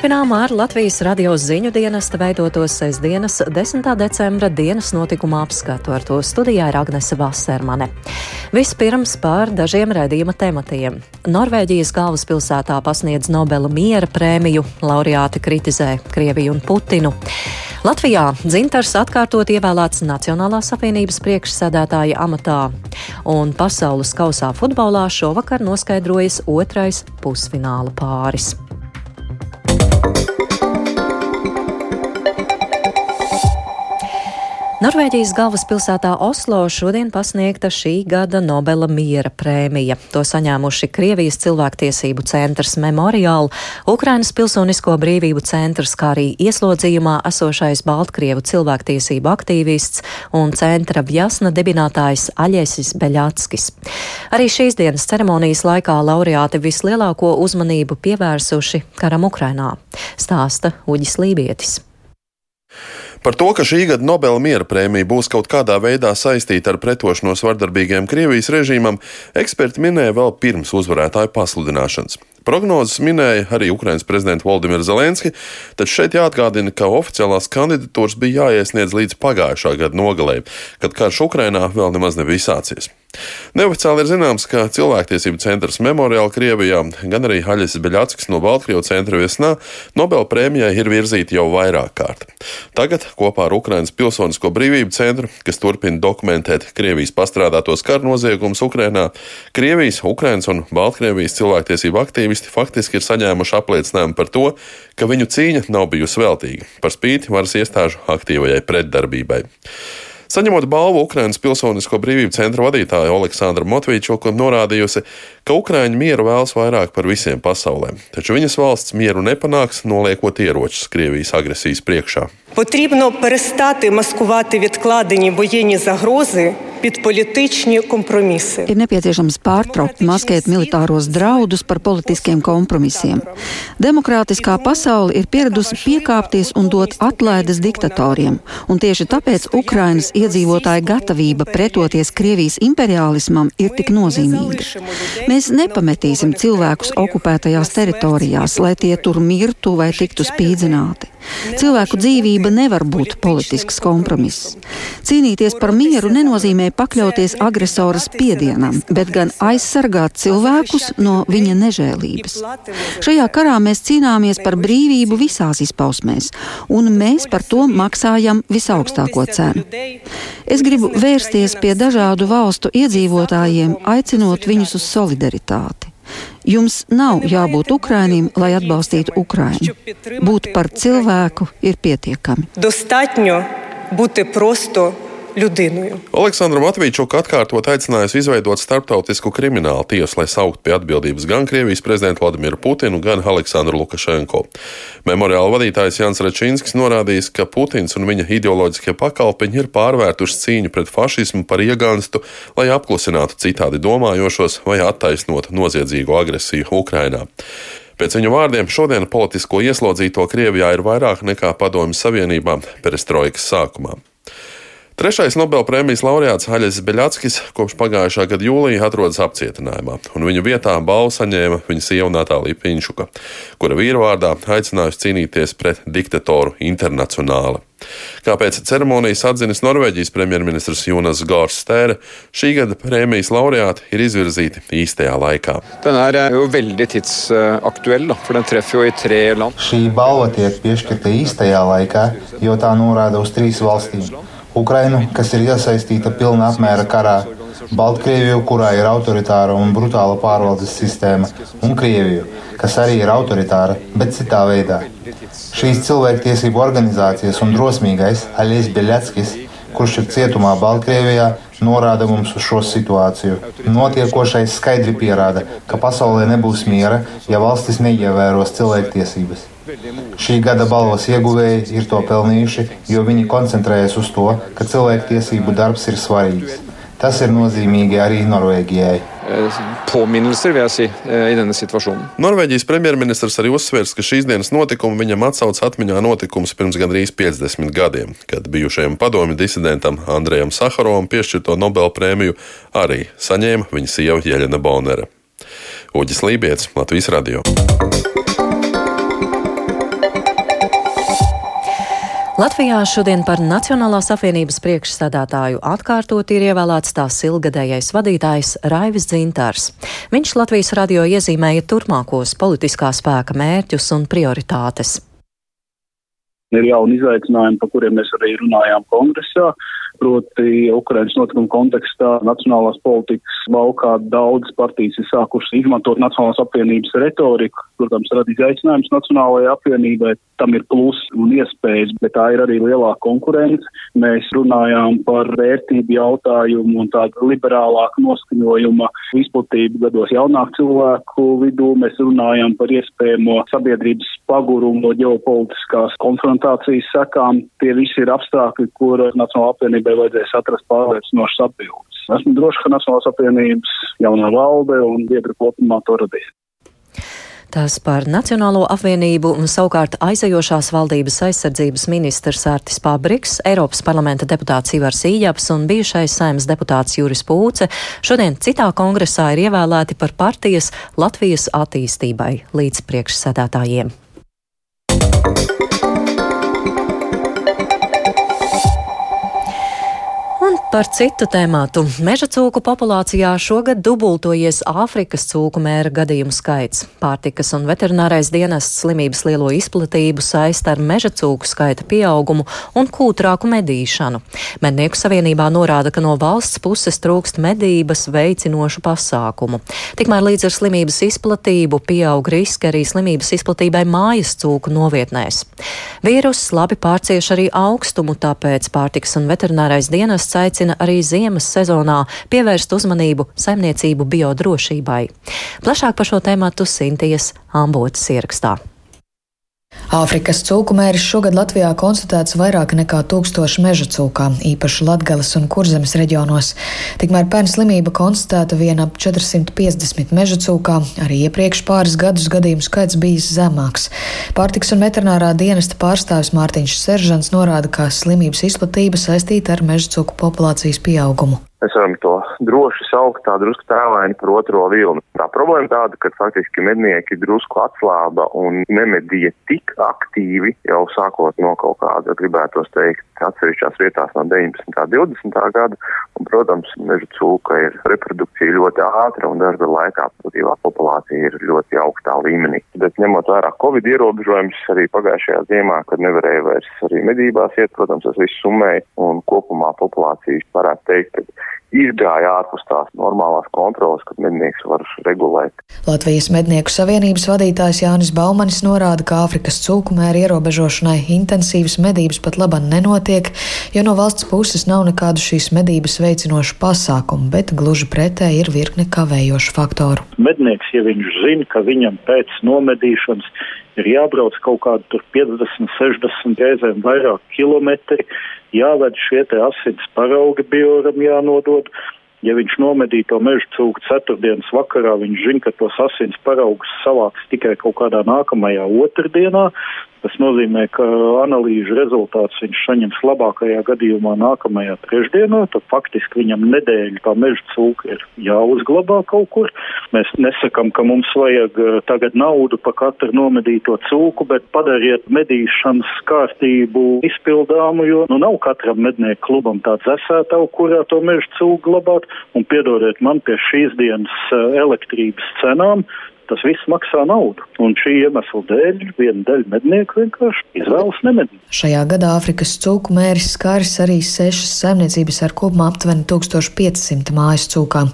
Turpinām ar Latvijas radio ziņu dienesta veidoto sestdienas 10. decembra dienas notikuma apskatu. Ar to studijā ir Agnese Vasermane. Vispirms par dažiem redzījuma tematiem. Norvēģijas galvaspilsētā pasniedz Nobela miera prēmiju, laureāti kritizē Krieviju un Putinu. Latvijā dzintars atkārtot ievēlēts Nacionālās apvienības priekšsēdētāja amatā, un pasaules kausā futbolā šovakar noskaidrojas otrais pusfināla pāris. Norvēģijas galvaspilsētā Oslo šodien pasniegta šī gada Nobela miera prēmija. To saņēmuši Krievijas cilvēktiesību centrs Memorial, Ukrainas pilsonisko brīvību centrs, kā arī ieslodzījumā esošais Baltkrievu cilvēktiesību aktīvists un centra Vjasna dibinātājs Aļesis Beļatskis. Arī šīs dienas ceremonijas laikā laureāti vislielāko uzmanību pievērsuši karam Ukrainā, stāsta Uģis Lībietis. Par to, ka šī gada Nobela miera prēmija būs kaut kādā veidā saistīta ar pretošanos vardarbīgiem Krievijas režīmam, eksperti minēja vēl pirms uzvarētāju pasludināšanas. Prognozes minēja arī Ukraiņas prezidents Valdimirs Zelenski, taču šeit jāatgādina, ka oficiālās kandidatūras bija jāiesniedz līdz pagājušā gada nogalē, kad karš Ukrainā vēl nemaz nebija sācies. Neoficiāli ir zināms, ka cilvēktiesību centrs Memoriāla Krievijā, gan arī Haļas Beļatskis no Baltkrievu centra viesnā Nobel prēmijai ir virzīti jau vairāk kārt. Tagad kopā ar Ukrainas Pilsonisko brīvību centru, kas turpina dokumentēt Krievijas pastrādātos karu noziegumus Ukrainā, Krievijas, Ukrainas un Baltkrievijas cilvēktiesību aktīvisti faktiski ir saņēmuši apliecinājumu par to, ka viņu cīņa nav bijusi veltīga, par spīti varas iestāžu aktīvajai pretdarbībai. Saņemot balvu Ukrainas Pilsonisko brīvību centra vadītāja Aleksandra Motvīčoka norādījusi, ka Ukraiņa mieru vēlas vairāk par visiem pasaulē, taču viņas valsts mieru nepanāks, noliekot ieročus Krievijas agresijas priekšā. Потрібно перестати маскувати відкладені воєнні загрози pід політичні компроміси. Ir nepieciešams pārtraukt maskēt militāros draudus par politiskiem kompromisiem. Demokrātiskā pasaule ir pieradusi piekāpties un dot atlaides diktatoriem, un tieši tāpēc Ukrainas iedzīvotāja gatavība pretoties Krievijas imperialismam ir tik nozīmīga. Mēs nepametīsim cilvēkus okupētajās teritorijās, lai tie tur mirtu vai tiktu spīdzināti. Cilvēku dzīvība nevar būt politisks kompromiss. Cīnīties par mieru nenozīmē pakļauties agresora spiedienam, bet gan aizsargāt cilvēkus no viņa nežēlības. Šajā karā mēs cīnāmies par brīvību visās izpausmēs, un mēs par to maksājam visaugstāko cenu. Es gribu vērsties pie dažādu valstu iedzīvotājiem, aicinot viņus uz solidaritāti. Jums nav jābūt Ukrainim, lai atbalstītu Ukrainu. Būt par cilvēku ir pietiekami. Достатньо бути просто людиною. Aleksandra Matvīčuka atkārtot aicinājusi izveidot starptautisku kriminālu tiesu, lai saukt pie atbildības gan Krievijas prezidentu Vladimiru Putinu, gan Aleksandru Lukašenko. Memoriāla vadītājs Jans Račinskis norādījis, ka Putins un viņa ideoloģiskie pakalpiņi ir pārvērtuši cīņu pret fašismu par iegānstu, lai apklusinātu citādi domājošos vai attaisnotu noziedzīgo agresiju Ukrainā. Pēc viņu vārdiem šodien politisko ieslodzīto Krievijā ir vairāk nekā Padomju Savienībā perestroikas sākumā. Trešais Nobelpremijas laureāts Haļas Beļatskis kopš pagājušā gada jūlija atrodas apcietinājumā, un viņu vietā balvu saņēma viņa sieva Natālija Piņšuka, kura vīrvārdā aicinājusi cīnīties pret diktatoru internacionāli. Kā pēc ceremonijas atzinis Norvēģijas premjerministrs Jonas Gārs Stēre, šī gada prēmijas laureāti ir izvirzīti īstajā laikā. Den er jo veldig tidsaktuell, for den treffer jo i tre land. Šī balva tiek piešķirta īstajā laikā, jo tā norāda uz trīs valstīm. Ukrainu, kas ir iesaistīta pilna apmēra karā, Baltkrieviju, kurā ir autoritāra un brutāla pārvaldes sistēma, un Krieviju, kas arī ir autoritāra, bet citā veidā. Šīs cilvēktiesību organizācijas un drosmīgais Aļis Beļatskis, kurš ir cietumā Baltkrievijā, norāda mums uz šo situāciju. Notiekošais skaidri pierāda, ka pasaulē nebūs miera, ja valstis neievēros cilvēktiesības. Šī gada balvas ieguvēji ir to pelnījuši, jo viņi koncentrējas uz to, ka cilvēktiesību darbs ir svarīgs. Tas ir nozīmīgi arī Norvēģijai. Situasjonen. Norvēģijas premjerministrs arī uzsvērs, ka šīs dienas notikumi viņam atsauc atmiņā notikums pirms gandrīz 50 gadiem, kad bijušajam padomju disidentam Andrejam Saharovam piešķirto Nobel prēmiju arī saņēma viņa sieva Jeļena Bonere. Uģis Lībijams, Latvijas Radio. Latvijā šodien par Nacionālās apvienības priekšsēdētāju atkārtot ir ievēlēts tās ilgadējais vadītājs Raivis Dzintars. Viņš Latvijas radio iezīmēja turpmākos politiskā spēka mērķus un prioritātes. Ir jauni izaicinājumi, par kuriem mēs arī runājām kongresā proti Ukrainas notikuma kontekstā nacionālās politikas laukā daudz partijas ir sākušas izmantot Nacionālās apvienības retoriku, protams, rada izaicinājums Nacionālajai apvienībai, tam ir plusi un iespējas, bet tā ir arī lielāka konkurence. Mēs runājām par vērtību jautājumu un tādu liberālāku noskaņojumu izplatību gados jaunāku cilvēku vidū. Mēs runājām par iespējamo sabiedrības pagurumu no ģeopolitiskās konfrontācijas sekām. Tie visi ir apstākļi, kur Nacionāla apvienība valdībai vajadzēs atrast pārliecinošas atbildes. Esmu drošs, ka Nacionālās apvienības jaunā valde un biedri kopumā to radīs. Tas par Nacionālo apvienību un savukārt aizejošās valdības aizsardzības ministrs Ārtis Pabriks, Eiropas parlamenta deputāts Ivars Ījaps un bijušais saimnes deputāts Juris Pūce šodien citā kongresā ir ievēlēti par partijas Latvijas attīstībai līdz priekšsēdētājiem. Par citu tēmātu. Meža cūku populācijā šogad dubultojies Āfrikas cūku mēra gadījumu skaits. Pārtikas un veterinārais dienests slimības lielo izplatību saista ar meža cūku skaita pieaugumu un kūtrāku medīšanu. Mednieku savienībā norāda, ka no valsts puses trūkst medības veicinošu pasākumu. Tikmēr līdz ar slimības izplatību pieaug riski arī slimības izplatībai mājas cūku novietnēs. Vīruss labi pārcieš arī augstumu, tāpēc pārtikas un veterinārais dienests aicina aicina arī ziemas sezonā pievērst uzmanību saimniecību biodrošībai. Plašāk par šo tēmatu Sintijas Ambotas ierakstā. Āfrikas cūku mēris šogad Latvijā konstatēts vairāk nekā tūkstoši meža cūkām, īpaši Latgales un Kurzemes reģionos. Tikmēr pērn slimība konstatēta vien ap 450 meža cūkā, arī iepriekš pāris gadus gadījumu skaits bijis zemāks. Pārtiks un veterinārā dienesta pārstāvis Mārtiņš Seržants norāda, ka slimības izplatība saistīta ar meža cūku populācijas pieaugumu mēs varam to droši saukt tā drusku tēlaini par otro vilni. Tā problēma tāda, ka faktiski mednieki drusku atslāba un nemedīja tik aktīvi jau sākot no kaut kāda, gribētos teikt, atsevišķās vietās no 19. un 20. gada. Un, protams, meža cūka ir reprodukcija ļoti ātra un dažu laikā pozitīvā populācija ir ļoti augstā līmenī. Bet ņemot vērā Covid ierobežojumus arī pagājušajā ziemā, kad nevarēja vairs arī medībās iet, protams, tas viss summēja un kopumā populācijas varētu teikt, izgāja ārpus tās normālās kontrolas, kad mednieks var regulēt. Latvijas mednieku savienības vadītājs Jānis Baumanis norāda, ka Āfrikas cūkumēra ierobežošanai intensīvas medības pat labam nenotiek, jo no valsts puses nav nekādu šīs medības veicinošu pasākumu, bet gluži pretēji ir virkne kavējošu faktoru. Mednieks, ja viņš zina, ka viņam pēc nomedīšanas ir jābrauc kaut kādu 50, 60 reizēm vairāk kilometri, jāved šie te asins paraugi bioram jānodod. Ja viņš nomedīja to meža cūku ceturtdienas vakarā, viņš zina, ka tos asins paraugus savāks tikai kaut kādā nākamajā otrdienā, Tas nozīmē, ka analīžu rezultāts viņš saņems labākajā gadījumā nākamajā trešdienā, tad faktiski viņam nedēļa tā meža cūka ir jāuzglabā kaut kur. Mēs nesakam, ka mums vajag eh, tagad naudu pa katru nomedīto cūku, bet padariet medīšanas kārtību izpildāmu, jo nu nav katram mednieku klubam tāds esētavu, kurā to meža cūku glabāt, un piedodiet man pie šīs dienas eh, elektrības cenām tas viss maksā naudu. Un šī iemesla dēļ viena daļa mednieku vienkārši izvēlas nemedīt. Šajā gadā Āfrikas cūku mēris skāris arī sešas saimniecības ar kopumā aptuveni 1500 mājas cūkām.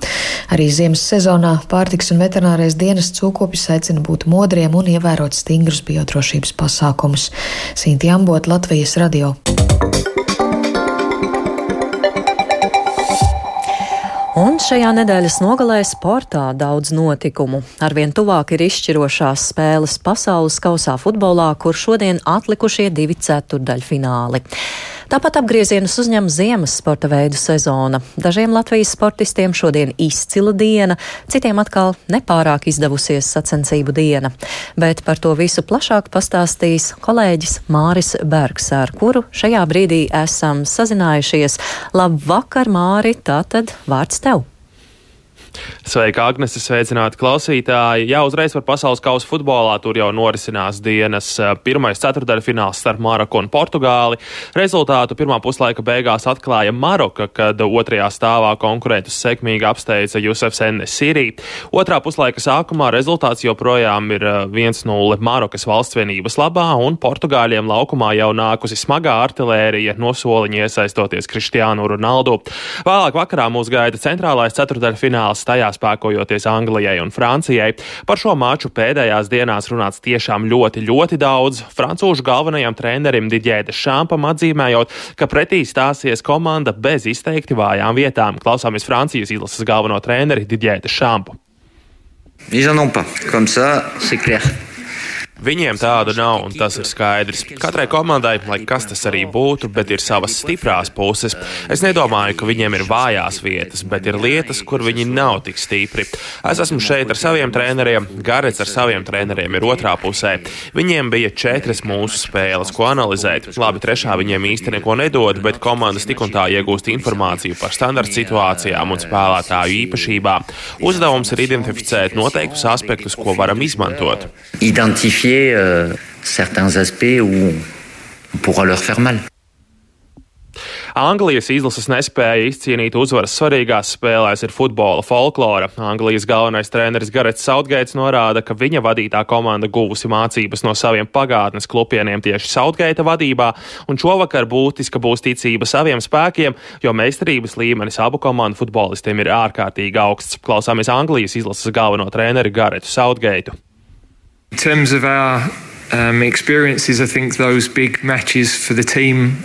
Arī ziemas sezonā pārtiks un veterinārais dienas cūkopis aicina būt modriem un ievērot stingrus biodrošības pasākumus. Sinti Ambot, Latvijas radio. Un šajā nedēļas nogalē sportā daudz notikumu. Arvien tuvāk ir izšķirošās spēles pasaules kausā futbolā, kur šodien atlikušie divi ceturdaļfināli. Tāpat apgriezienus uzņem ziemas sporta veidu sezona. Dažiem Latvijas sportistiem šodien izcila diena, citiem atkal nepārāk izdevusies sacensību diena. Bet par to visu plašāk pastāstīs kolēģis Māris Bergs, ar kuru šajā brīdī esam sazinājušies. Labvakar, Māri! Tātad vārds tev! Sveika, Agnese, sveicināti klausītāji. Jā, uzreiz par pasaules kausa futbolā tur jau norisinās dienas eh, pirmais ceturdaļfināls starp Maroku un Portugāli. Rezultātu pirmā puslaika beigās atklāja Maroka, kad otrajā stāvā konkurentus sekmīgi apsteidza Jusefs Enesirī. Otrā puslaika sākumā rezultāts joprojām ir 1-0 eh, Marokas valstsvienības labā, un Portugāļiem laukumā jau nākusi smagā artilērija no soliņa iesaistoties Kristiānu Ronaldu. Vēlāk vakarā mūs gaida centrālais ceturdaļfināls tajā spēkojoties Anglijai un Francijai. Par šo maču pēdējās dienās runāts tiešām ļoti, ļoti daudz. Francūžu galvenajam trenerim Didjēda Šampam atzīmējot, ka pretī stāsies komanda bez izteikti vājām vietām. Klausāmies Francijas izlases galveno treneri Didjēda Šampu. Ils en ont pas. Comme ça, c'est clair. Viņiem tādu nav, un tas ir skaidrs. Katrai komandai, lai kas tas arī būtu, bet ir savas stiprās puses. Es nedomāju, ka viņiem ir vājās vietas, bet ir lietas, kur viņi nav tik stipri. Es esmu šeit ar saviem treneriem, Garets ar saviem treneriem ir otrā pusē. Viņiem bija četras mūsu spēles, ko analizēt. Labi, trešā viņiem īsti neko nedod, bet komandas tik un tā iegūst informāciju par standarta situācijām un spēlētāju īpašībām. Uzdevums ir identificēt noteiktus aspektus, ko varam izmantot. Identifier identifier euh, certains aspects où on pourra leur faire mal. Anglijas izlases nespēja izcīnīt uzvaras svarīgās spēlēs ir futbola folklora. Anglijas galvenais treneris Garets Sautgaits norāda, ka viņa vadītā komanda guvusi mācības no saviem pagātnes klupieniem tieši Sautgaita vadībā, un šovakar būtiska būs ticība saviem spēkiem, jo meistarības līmenis abu komandu futbolistiem ir ārkārtīgi augsts. Klausāmies Anglijas izlases galveno treneri Garetu Sautgaitu. In terms of our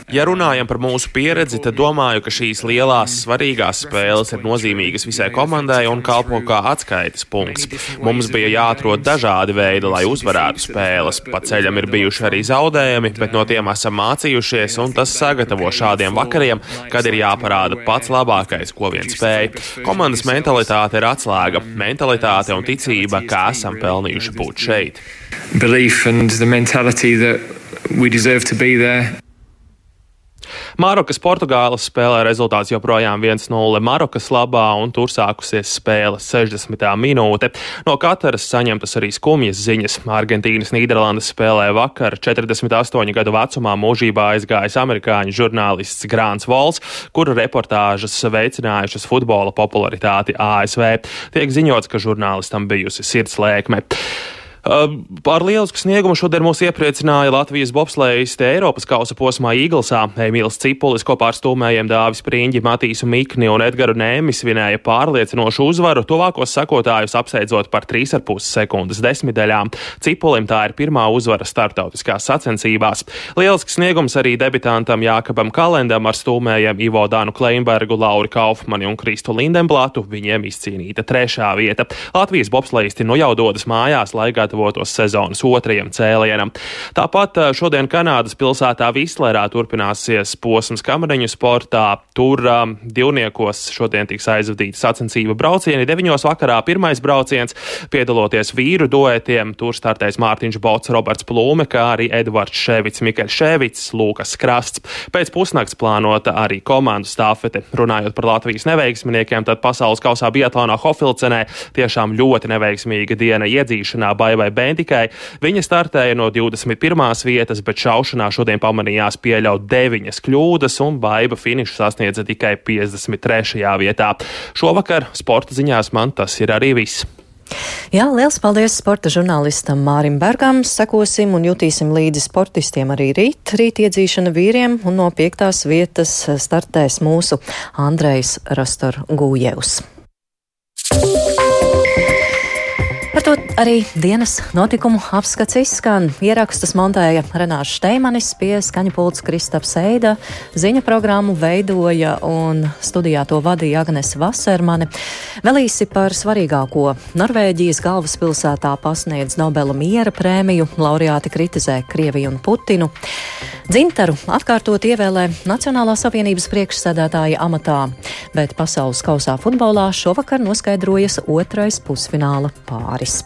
ja runājam par mūsu pieredzi, tad domāju, ka šīs lielās, svarīgās spēles ir nozīmīgas visai komandai un kalpo kā atskaites punkts. Mums bija jāatrod dažādi veidi, lai uzvarētu spēles. Pa ceļam ir bijuši arī zaudējumi, bet no tiem esam mācījušies, un tas sagatavo šādiem vakariem, kad ir jāparāda pats labākais, ko vien spēj. Komandas mentalitāte ir atslēga. Mentalitāte un ticība, ka esam pelnījuši būt šeit. Belief and the mentality that we deserve to be there. Marokas Portugāles spēlē rezultāts joprojām 1-0 Marokas labā, un tur sākusies spēle 60. minūte. No Kataras saņemtas arī skumjas ziņas. Argentīnas Nīderlandes spēlē vakar 48 gadu vecumā mūžībā aizgājis amerikāņu žurnālists Grāns Vols, kura reportāžas veicinājušas futbola popularitāti ASV. Tiek ziņots, ka žurnālistam bijusi sirdslēkme. Par lielisku sniegumu šodien mūs iepriecināja Latvijas bobslēgiste Eiropas kausa posmā Īglesā. Emīls Cipulis kopā ar stūmējiem Dāvis Prīņģi, Matīsu Mikni un Edgaru Nēmi svinēja pārliecinošu uzvaru, tuvākos sekotājus apsteidzot par 3,5 sekundes desmitaļām. Cipulim tā ir pirmā uzvara starptautiskās sacensībās. Lielisks sniegums arī debitantam Jākabam Kalendam ar stūmējiem Ivo Dānu Kleinbergu, Lauri Kaufmani un Kristu Lindenblatu. Viņiem izcīnīta trešā vieta. Latvijas bobslēgisti nu jau dodas mājās, lai gadu sagatavotos sezonas otrajam cēlienam. Tāpat eh, šodien Kanādas pilsētā Vislerā turpināsies posms kamariņu sportā. Tur um, divniekos šodien tiks aizvadīta sacensība braucieni. Deviņos vakarā pirmais brauciens, piedaloties vīru duetiem. Tur startēs Mārtiņš Bots, Roberts Plūme, kā arī Edvards Ševits, Mikeļs Ševits, Lūkas Krasts. Pēc pusnakts plānota arī komandu stāfete. Runājot par Latvijas neveiksminiekiem, tad pasaules kausā Biatlonā Hofilcenē tiešām ļoti neveiksmīga diena iedzīšanā. Baiva vai Bentikai. Viņa startēja no 21. vietas, bet šaušanā šodien pamanījās pieļaut 9 kļūdas, un Baiba finišu sasniedza tikai 53. vietā. Šovakar sporta ziņās man tas ir arī viss. Jā, liels paldies sporta žurnālistam Mārim Bergam. Sekosim un jutīsim līdzi sportistiem arī rīt. Rīt iedzīšana vīriem un no piektās vietas startēs mūsu Andrejs Rastor Gūjevs. Par to arī dienas notikumu apskats izskan. Ierakstus montēja Renārs Šteimanis, pie skaņa pults Kristaps Eida, ziņa programmu veidoja un studijā to vadīja Agnese Vasermane. Vēl īsi par svarīgāko. Norvēģijas galvaspilsētā pasniedz Nobela miera prēmiju, laureāti kritizē Krieviju un Putinu. Dzintaru atkārtot ievēlē Nacionālās apvienības priekšsēdētāja amatā, bet pasaules kausā futbolā šovakar noskaidrojas otrais pusfināla pāris.